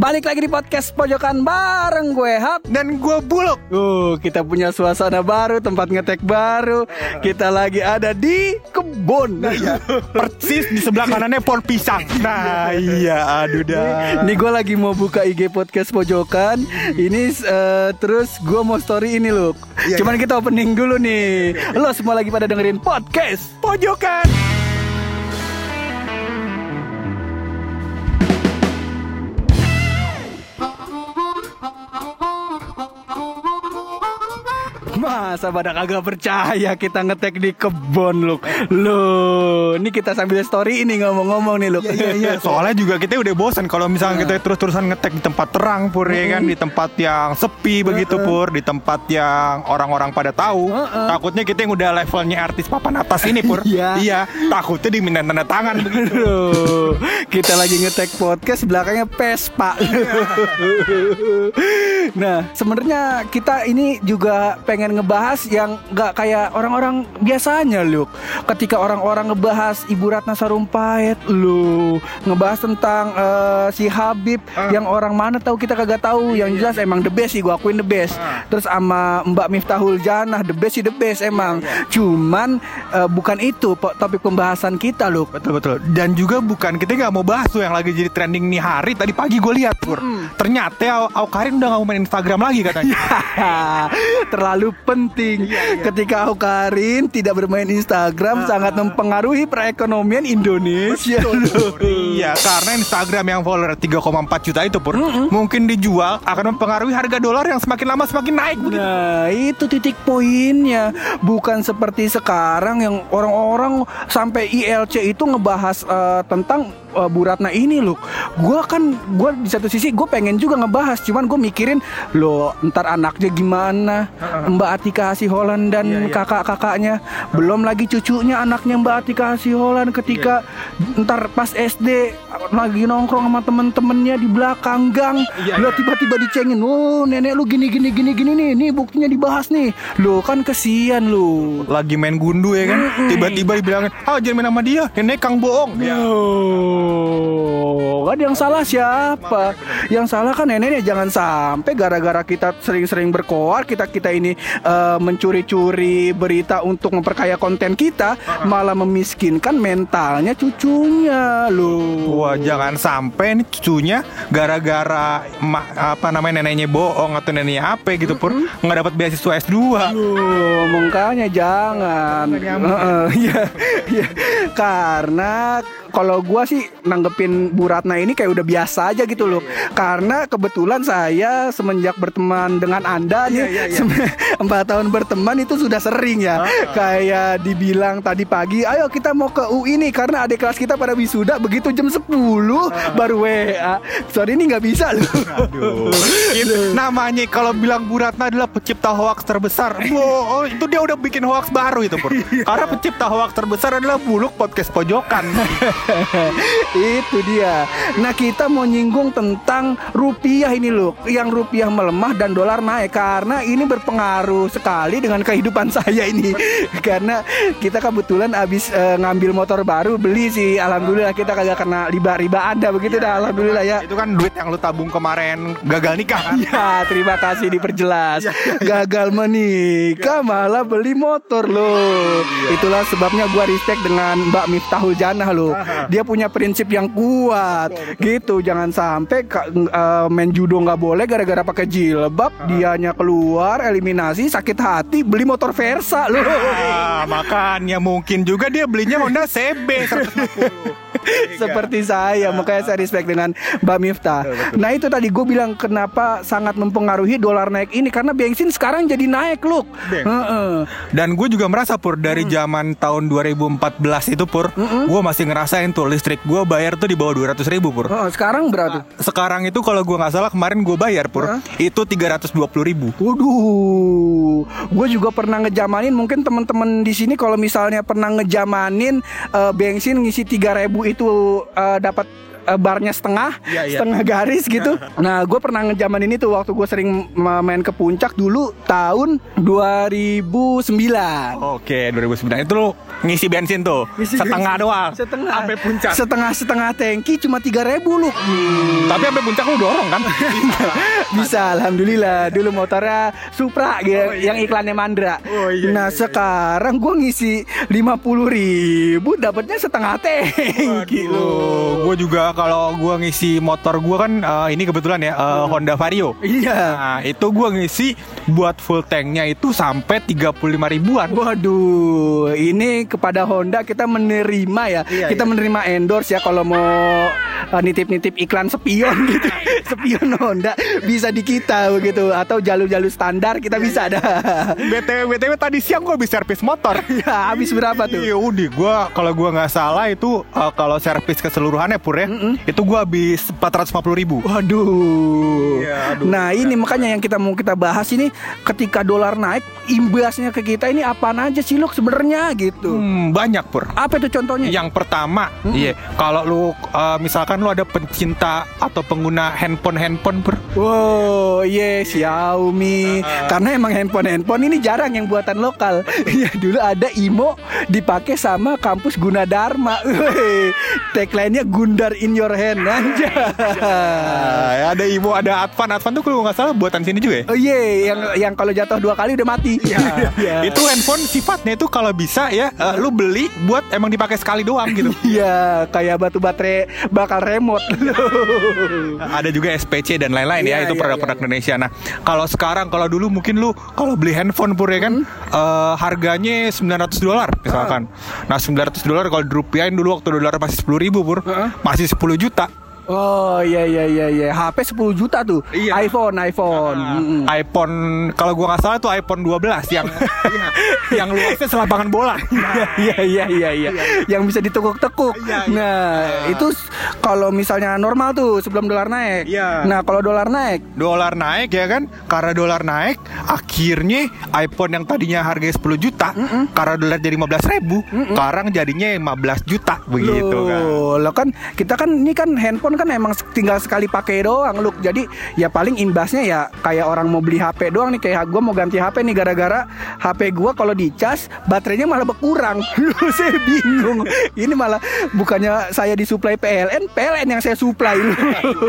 Balik lagi di podcast Pojokan bareng gue Hap Dan gue buluk Uh, kita punya suasana baru, tempat ngetek baru. Kita lagi ada di kebun. Persis di sebelah kanannya pohon pisang Nah iya aduh dah Ini gue lagi mau buka IG podcast pojokan. Ini eh, terus gue mau story ini loh. Iya, Cuman kita opening dulu nih. Lo semua lagi pada dengerin podcast. Pojokan Masa pada kagak percaya kita ngetek di kebun loh. Loh, ini kita sambil story ini ngomong-ngomong nih loh. Iya iya Soalnya juga kita udah bosan Kalau misalnya kita terus-terusan ngetek di tempat terang Pur ya kan Di tempat yang sepi begitu Pur Di tempat yang orang-orang pada tahu. Takutnya kita yang udah levelnya artis papan atas ini Pur Iya. Iya Takutnya diminta tanda tangan begitu kita lagi ngetek podcast belakangnya Vespa. Nah, sebenarnya kita ini juga pengen ngebahas yang nggak kayak orang-orang biasanya, loh. Ketika orang-orang ngebahas Ibu Ratna Sarumpait, lu ngebahas tentang eh, si Habib yang orang mana tahu kita kagak tahu. Yang jelas emang the best sih, gua akuin the best. Terus sama Mbak Miftahul Janah, the best sih the best emang. Cuman eh, bukan itu topik pembahasan kita, loh. Betul betul. Dan juga bukan kita nggak mau bahas tuh yang lagi jadi trending nih hari. Tadi pagi gue lihat pur. Ternyata Au- Aukarin udah nggak mau main Instagram lagi katanya. terlalu penting. Ketika Aukarin tidak bermain Instagram sangat mempengaruhi perekonomian Indonesia iya, karena Instagram yang follower 3,4 juta itu pur mungkin dijual akan mempengaruhi harga dolar yang semakin lama semakin naik begitu. Nah itu titik poinnya. Bukan seperti sekarang yang orang-orang sampai ILC itu ngebahas eh, tentang eh, Bu Ratna ini loh Gue kan, gue di satu sisi gue pengen juga ngebahas Cuman gue mikirin Loh ntar anaknya gimana? Mbak Atika Hasiholan dan Iya, iya. kakak-kakaknya. Belum lagi cucunya anaknya Mbak Atika Hasiholan Ketika ntar pas SD lagi nongkrong sama temen-temennya di belakang gang. Iya, Lo iya. tiba-tiba dicengin Oh nenek lu gini gini gini gini nih Nih buktinya dibahas nih. Lo kan kesian lu. Lagi main gundu ya kan, tiba-tiba dibilangin, ah jangan main sama dia, nenek kang bohong. Ya. Oh, kan yang salah siapa? Yang salah kan neneknya jangan sampai gara-gara kita sering-sering berkoar kita kita ini eh, mencuri-curi berita untuk memperkaya konten kita malah memiskinkan mentalnya cucunya loh. Wah jangan sampai nih cucunya gara-gara apa namanya neneknya bohong atau neneknya apa gitu pur nggak dapat beasiswa S2 Loh, makanya jangan. Iya, iya. Karena kalau gua sih nanggepin Bu Ratna ini kayak udah biasa aja gitu loh. Karena kebetulan saya semenjak berteman dengan Anda nih sem- empat tahun berteman itu sudah sering ya. Kayak dibilang tadi pagi, ayo kita mau ke UI nih karena adik kelas kita pada wisuda begitu jam 10 baru WA. Sorry ini nggak bisa loh. Aduh. Itu namanya kalau bilang Bu Ratna adalah pencipta hoax terbesar. Wow, itu dia udah bikin hoax baru itu, Pur. Karena pencipta hoax terbesar adalah Buluk Podcast Pojokan. Itu dia. Nah kita mau nyinggung tentang rupiah ini loh, yang rupiah melemah dan dolar naik karena ini berpengaruh sekali dengan kehidupan saya ini. karena kita kebetulan abis eh, ngambil motor baru beli sih, alhamdulillah kita kagak kena riba-riba anda begitu dah, alhamdulillah ya. Itu kan duit yang lu tabung kemarin gagal nikah kan? Ya, terima kasih diperjelas. Gagal menikah malah beli motor loh. Itulah sebabnya gua respect dengan Mbak Miftahul Janah loh. Dia punya prinsip yang kuat. Gitu, jangan sampai eh, main judo nggak boleh gara-gara pakai jilbab, dianya keluar eliminasi sakit hati beli motor Versa loh. Ah, makanya mungkin juga dia belinya Honda CB 150. Seperti saya, makanya saya respect dengan Mbak Miftah. Nah itu tadi gue bilang kenapa sangat mempengaruhi dolar naik ini karena bensin sekarang jadi naik loh. Dan gue juga merasa pur dari zaman tahun 2014 itu pur, gue masih ngerasain tuh listrik gue bayar tuh di bawah 200 ribu pur. Oh, sekarang berapa? Sekarang itu kalau gue nggak salah kemarin gue bayar pur, itu 320 ribu. Waduh, gue juga pernah ngejamanin. Mungkin teman-teman di sini kalau misalnya pernah ngejamanin eh, bensin ngisi 3000 itu eh, dapat barnya setengah, Iya, iya. setengah garis gitu. Nah, gue pernah ngejaman ini tuh waktu gue sering ma- main ke puncak dulu tahun 2009. Oke, 2009 itu lu ngisi bensin tuh Ngisi setengah bensin. doang Setengah. sampai puncak. Setengah setengah tangki cuma 3000 lu. Tapi sampai puncak lu dorong kan? Bisa, alhamdulillah. Dulu motornya Supra gitu, yang iklannya Mandra. Oh, iya, nah, iya, iya. sekarang gua ngisi 50.000 ribu dapatnya setengah tangki lu. gue juga kalau gue ngisi motor gue kan eh, ini kebetulan ya eh, Honda Vario. Iya. Nah itu gue ngisi buat full tanknya itu sampai 35 ribuan. Waduh, ini kepada Honda kita menerima ya. Iya, kita iya. menerima endorse ya kalau mau uh, nitip-nitip iklan spion gitu. spion Honda bisa di kita begitu atau jalur-jalur standar kita bisa ada. BTW BTW tadi siang gue habis servis motor. ya, habis berapa tuh? Iya udah gue kalau gue nggak salah itu eh, kalau servis keseluruhannya pur ya itu gue habis 450 ribu. Waduh. Iya, aduh. nah, ini makanya yang kita mau kita bahas ini ketika dolar naik, imbasnya ke kita ini apaan aja sih Luk sebenarnya gitu. Hmm, banyak pur. Apa itu contohnya? Yang pertama, iya kalau lu eh, misalkan lu ada pencinta atau pengguna handphone handphone pur. Wow, iya Xiaomi. Karena emang handphone-handphone ini jarang yang buatan lokal. Ya dulu ada Imo dipakai sama kampus Gunadarma. Tagline-nya Gundar in your hand aja. Ah, ada Imo, ada Advan. Advan tuh kalau nggak salah buatan sini juga ya. Oh iya, yang yang kalau jatuh dua kali udah mati. Iya. Itu handphone sifatnya itu kalau bisa ya eh, lu beli buat emang dipakai sekali doang gitu. Iya, kayak batu baterai bakal remote. ada juga SPC dan lain-lain ya Iya, itu iya, produk-produk iya. Indonesia. Nah, kalau sekarang kalau dulu mungkin lu kalau beli handphone pur ya kan eh, harganya 900 dolar misalkan. Nah, 900 dolar kalau dirupiahin dulu waktu dolar masih 10 ribu pur, Heeh. masih 10 juta. Oh iya iya iya iya. HP 10 juta tuh. Iya. iPhone iPhone. Mm-mm. iPhone kalau gua nggak salah itu iPhone 12 yang yang luasnya selapangan bola. Iya iya iya iya. Yang bisa ditekuk-tekuk. Iya, iya. Nah, itu s- kalau misalnya normal tuh sebelum dolar naik. Iya. Nah, kalau dolar naik, dolar naik ya kan karena dolar naik akhirnya iPhone yang tadinya harganya 10 juta karena dolar jadi 15 ribu sekarang jadinya 15 juta begitu kan Loh, lo kan kita kan ini kan handphone kan emang tinggal sekali pakai doang, Luk. Jadi ya paling imbasnya ya kayak orang mau beli HP doang nih kayak gua mau ganti HP nih gara-gara HP gua kalau dicas baterainya malah berkurang. Lu saya bingung. Ini malah bukannya saya disuplai PLN, PLN yang saya suplai lu.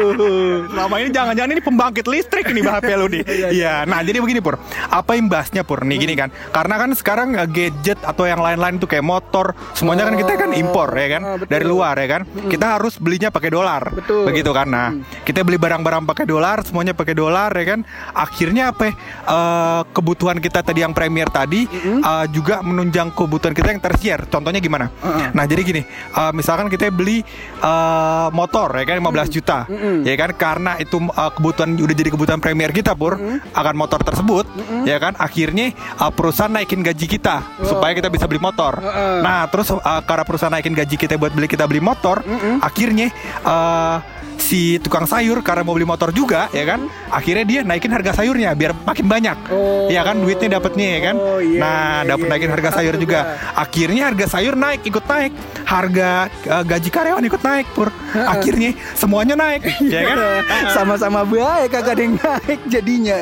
Selama ini jangan-jangan ini pembangkit listrik ini HP lu nih. Iya. Nah, jadi begini Pur. Apa imbasnya Pur? Nih gini kan. Karena kan sekarang eh, gadget atau yang lain-lain tuh kayak motor, semuanya kan kita kan impor ya kan Ah, dari luar ya kan. Kita harus belinya pakai dolar. Betul. Begitu kan. Nah, kita beli barang-barang pakai dolar, semuanya pakai dolar ya kan. Akhirnya apa? Eh, kebutuhan kita tadi yang premier tadi eh, juga menunjang kebutuhan kita yang tersier. Contohnya gimana? Heeh. Nah, jadi gini, eh, misalkan kita beli eh, motor ya kan 15 juta. Mm-mm. Ya kan karena itu uh, kebutuhan udah jadi kebutuhan premier kita pur akan motor tersebut ya kan akhirnya uh, perusahaan naikin gaji kita supaya kita bisa beli motor. Heeh. Nah, terus uh, karena perusahaan naikin gaji kita buat beli kita beli motor, akhirnya uh, si tukang sayur karena mau beli motor juga ya kan? Akhirnya dia naikin harga sayurnya biar makin banyak. Oh. ya kan duitnya dapatnya ya kan? Oh, iya, nah iya, dapat iya, naikin iya. harga sayur Tahu juga. Juga. akhirnya harga sayur naik ikut naik. Harga uh, gaji karyawan ikut naik pur. Akhirnya semuanya naik ya kan? Sama-sama baik kagak ada yang naik jadinya.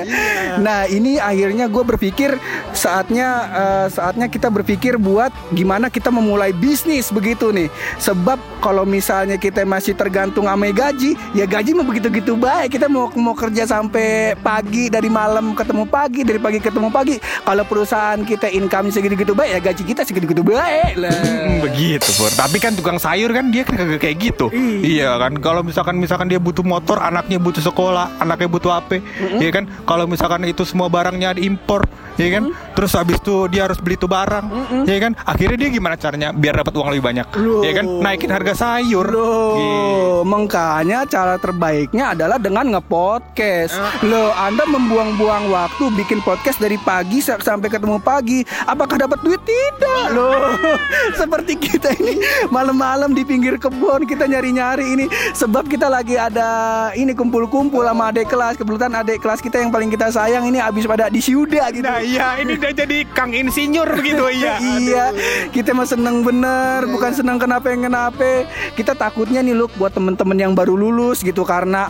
Nah ini akhirnya gue berpikir saatnya eh, saatnya kita berpikir buat gimana kita memulai bisnis begitu nih. Sebab kalau misalnya kita masih tergantung sama gaji, ya gaji mau begitu-gitu baik. Kita mau mau kerja sampai pagi dari malam ketemu pagi dari pagi ketemu pagi. Kalau perusahaan kita income segitu-gitu baik, ya gaji kita segitu-gitu baik lah. Hmm, begitu pur tapi kan tukang sayur kan dia kan kagak kayak gitu. Iya. iya kan? Kalau misalkan misalkan dia butuh motor anaknya butuh sekolah anaknya butuh HP ya kan? Kalau misalkan itu semua barangnya diimpor ya kan? Terus habis itu dia harus beli tuh barang ya kan? Akhirnya dia gimana caranya? Biar dapat uang lebih banyak Loh. ya kan naikin harga sayur. Gitu. Loh, makanya Makanya cara terbaiknya adalah dengan ngepodcast. Loh, Anda membuang-buang waktu bikin podcast dari pagi sa- sampai ketemu pagi. Apakah dapat duit? Tidak. Loh, seperti kita ini malam-malam di pinggir kebun kita nyari-nyari ini sebab kita lagi ada ini kumpul-kumpul sama adik kelas. Kebetulan adik kelas kita yang paling kita sayang ini habis pada di Syuda gitu. Nah iya ini udah jadi Kang Insinyur gitu iya. iya, kita mah seneng bener, bukan seneng kenapa yang kenapa. Kita takutnya nih look buat temen-temen yang baru lulus gitu karena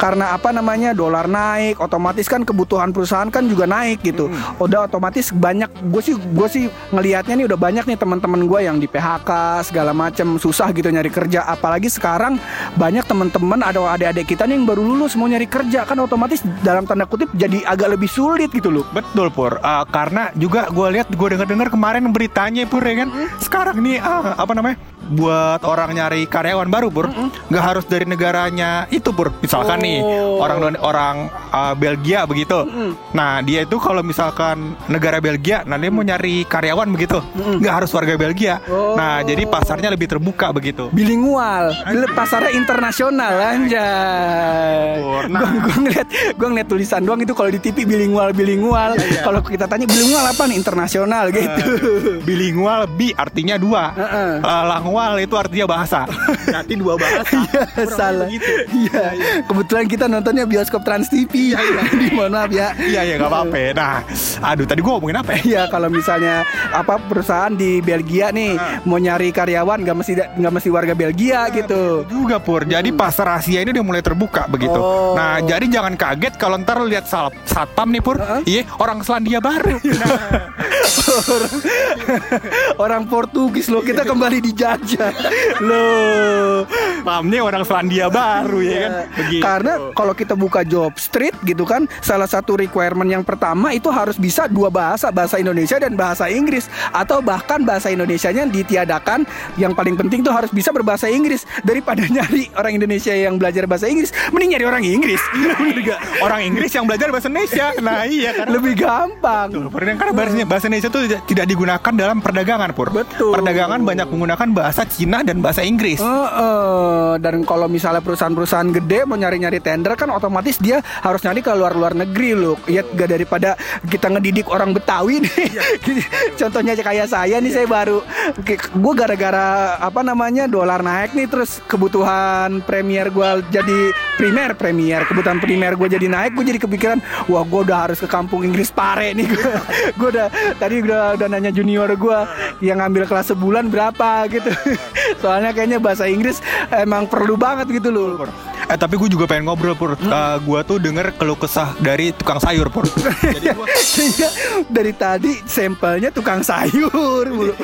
karena apa namanya dolar naik, otomatis kan kebutuhan perusahaan kan juga naik gitu. Udah otomatis banyak, gue sih gue sih ngelihatnya nih udah banyak nih teman-teman gue yang di PHK segala macam susah gitu nyari kerja. Apalagi sekarang banyak teman-teman ada adik-adik kita nih yang baru lulus mau nyari kerja kan otomatis dalam tanda kutip jadi agak lebih sulit gitu loh. Betul Pur, Uh, karena juga gue lihat gue dengar-dengar kemarin beritanya Pur ya kan. Sekarang nih uh, apa namanya? Buat orang nyari karyawan baru Pur, nggak harus dari negaranya itu Pur. Misalkan nih Oh. orang don- orang uh, Belgia begitu. Nah dia itu kalau misalkan negara Belgia, nah dia mau nyari karyawan begitu, nggak harus warga Belgia. Oh. Nah jadi pasarnya lebih terbuka begitu. bilingual pasarnya internasional anjay Pur, nah. gua, gua ngeliat gua ngeliat tulisan doang itu kalau di TV bilingual bilingual Iya, kalau kita tanya bilingual apa nih internasional gitu Bilingual bi artinya dua, Heeh. Uh, langwal itu artinya bahasa. Berarti dua bahasa. Iya salah. Iya Kebetulan kita nontonnya bioskop Trans TV Mohon maaf ya Iya iya nggak apa-apa. Nah, aduh tadi gue ngomongin apa ya? Iya kalau misalnya apa perusahaan di Belgia nih mau nyari karyawan nggak mesti nggak mesti warga Belgia gitu. juga pur. Jadi pasar Asia ini udah mulai terbuka begitu. Oh. nah jadi jangan kaget kalau ntar lihat satpam nih pur. Heeh. iya orang Selandia Baru Orang Portugis loh kita kembali dijajah loh. pahamnya orang Selandia Baru ya kan begitu Karena kalau kita buka job street gitu kan, salah satu requirement yang pertama itu harus bisa dua bahasa, bahasa Indonesia dan bahasa Inggris atau bahkan bahasa Indonesianya ditiadakan. Yang paling penting tuh harus bisa berbahasa Inggris daripada nyari orang Indonesia yang belajar bahasa Inggris, mending nyari orang Inggris. Orang Inggris yang belajar bahasa Indonesia nah iya kan Lebih gampang. Pur, karena bahasa, bahasa Indonesia itu tidak, tidak digunakan dalam perdagangan pur Betul. perdagangan banyak menggunakan bahasa Cina dan bahasa Inggris Heeh. dan kalau misalnya perusahaan-perusahaan gede mau nyari-nyari tender kan otomatis dia harus nyari ke luar-luar negeri loh. Ya gak daripada kita ngedidik orang Betawi nih. Contohnya aja kayak saya nih saya baru gue gara-gara apa namanya dolar naik nih terus kebutuhan premier gue jadi primer premier kebutuhan primer gue jadi naik gue jadi kepikiran wah gue udah harus ke kampung Inggris pare nih gue udah tadi udah udah nanya junior gue yang ngambil kelas sebulan berapa gitu soalnya kayaknya bahasa Inggris emang perlu banget gitu loh Eh tapi gue juga pengen ngobrol pur. Eh, gue tuh denger keluh kesah dari tukang sayur pur. Jadi gua- Kayaknya dari tadi sampelnya tukang sayur mulu.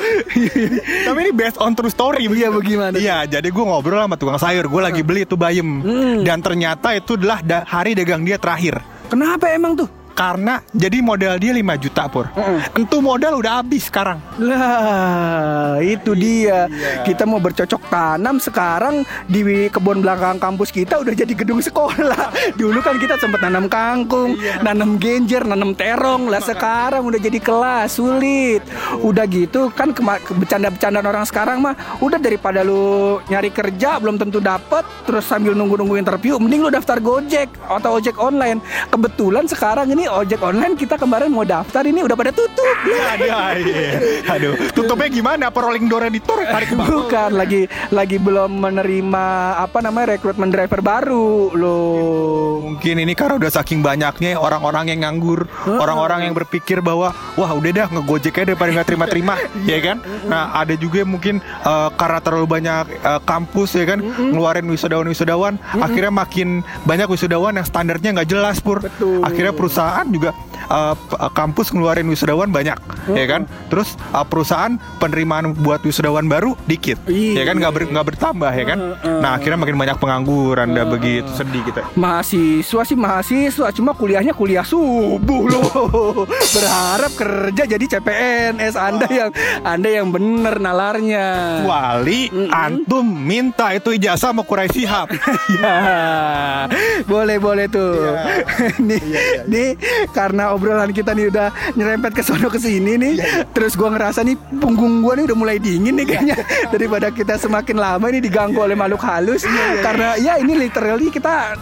tapi ini based on true story. Iya, bagaimana? Iya, jadi gue ngobrol sama tukang sayur. Gue lagi beli itu bayam. Dan ternyata itu adalah da- hari dagang dia terakhir. Kenapa emang tuh? Karena jadi modal dia 5 juta pur. Entu modal udah habis sekarang. Lah, itu dia. Kita mau bercocok tanam sekarang di kebun belakang kampus kita udah jadi gedung sekolah. Dulu kan kita sempat nanam kangkung, nanam genjer, nanam terong. Lah sekarang udah jadi kelas, sulit. Udah gitu kan bercanda-bercandaan orang sekarang mah udah daripada lu nyari kerja belum tentu dapet terus sambil nunggu-nunggu interview mending lu daftar Gojek atau ojek online. Kebetulan sekarang ini ojek online kita kemarin mau daftar ini udah pada tutup. Aduh, iya. Aduh, tutupnya gimana? Apa rolling door ditarik tarik ke bawah? Bukan lagi lagi belum menerima apa namanya rekrutmen driver baru loh. Mungkin ini karena udah saking banyaknya orang-orang yang nganggur, orang-orang yang berpikir bahwa wah udah dah ngegojek aja daripada nggak terima-terima, ya kan? Nah ada juga mungkin eh, karena terlalu banyak eh, kampus ya kan, ngeluarin wisudawan-wisudawan, akhirnya makin banyak wisudawan yang standarnya nggak jelas pur. Betul. Akhirnya perusahaan juga eh, p- eh, kampus ngeluarin wisudawan banyak, ya kan? Terus eh, perusahaan penerimaan buat wisudawan baru dikit, ya kan? Nggak ber- nggak bertambah ya kan? Nah akhirnya makin banyak pengangguran, dah begitu sedih kita. Mahasiswa mahasiswa sih mahasiswa, cuma kuliahnya kuliah subuh loh. Berharap kerja jadi CPNS Anda yang Anda yang bener nalarnya. Wali, antum minta itu ijazah mau Kurai Sihab. ya, boleh boleh tuh. nih, nih karena obrolan kita nih udah nyerempet ke sono ke sini nih. Terus gua ngerasa nih punggung gua nih udah mulai dingin nih kayaknya daripada kita semakin lama ini diganggu oleh makhluk halus. Karena ya ini literally kita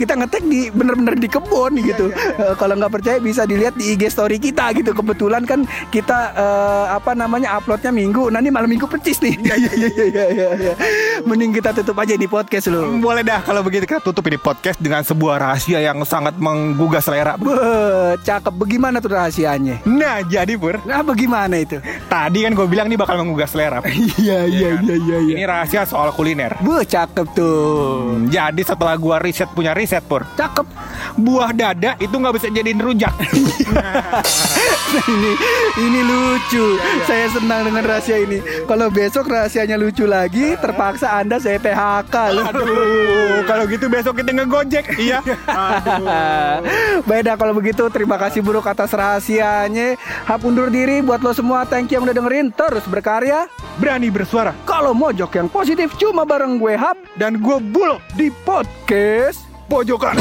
kita ngetek di bener-bener di kebun gitu. Eh, Kalau nggak percaya bisa dilihat di IG story kita gitu. Kebetulan kan kita eh, apa namanya uploadnya minggu. Nanti malam minggu pecis nih. Iya iya iya iya. iya. Mending kita tutup aja di podcast loh. Boleh dah kalau begitu kita tutup ini podcast dengan sebuah rahasia yang sangat menggugah selera. Cakep. Bagaimana tuh rahasianya? Nah, jadi Pur, Nah, bagaimana itu? tadi kan gue bilang ini bakal menggugah selera. Iya iya iya iya iya. Ini rahasia soal kuliner. Buh, cakep tuh. Hmm, Jadi setelah gua riset punya riset Pur, Cakep. buah dada itu nggak bisa jadiin rujak. ini ini lucu. Saya senang dengan rahasia ini. Kalau besok rahasianya lucu lagi, terpaksa Anda saya PHK. Aduh, kalau gitu besok kita ngegojek. Iya. Beda kalau begitu terima kasih buruk atas rahasianya. Hap undur diri buat lo semua. Thank you yang udah dengerin. Terus berkarya. Berani bersuara. Kalau mojok yang positif cuma bareng gue Hap. Dan gue bulog Di podcast pojokan.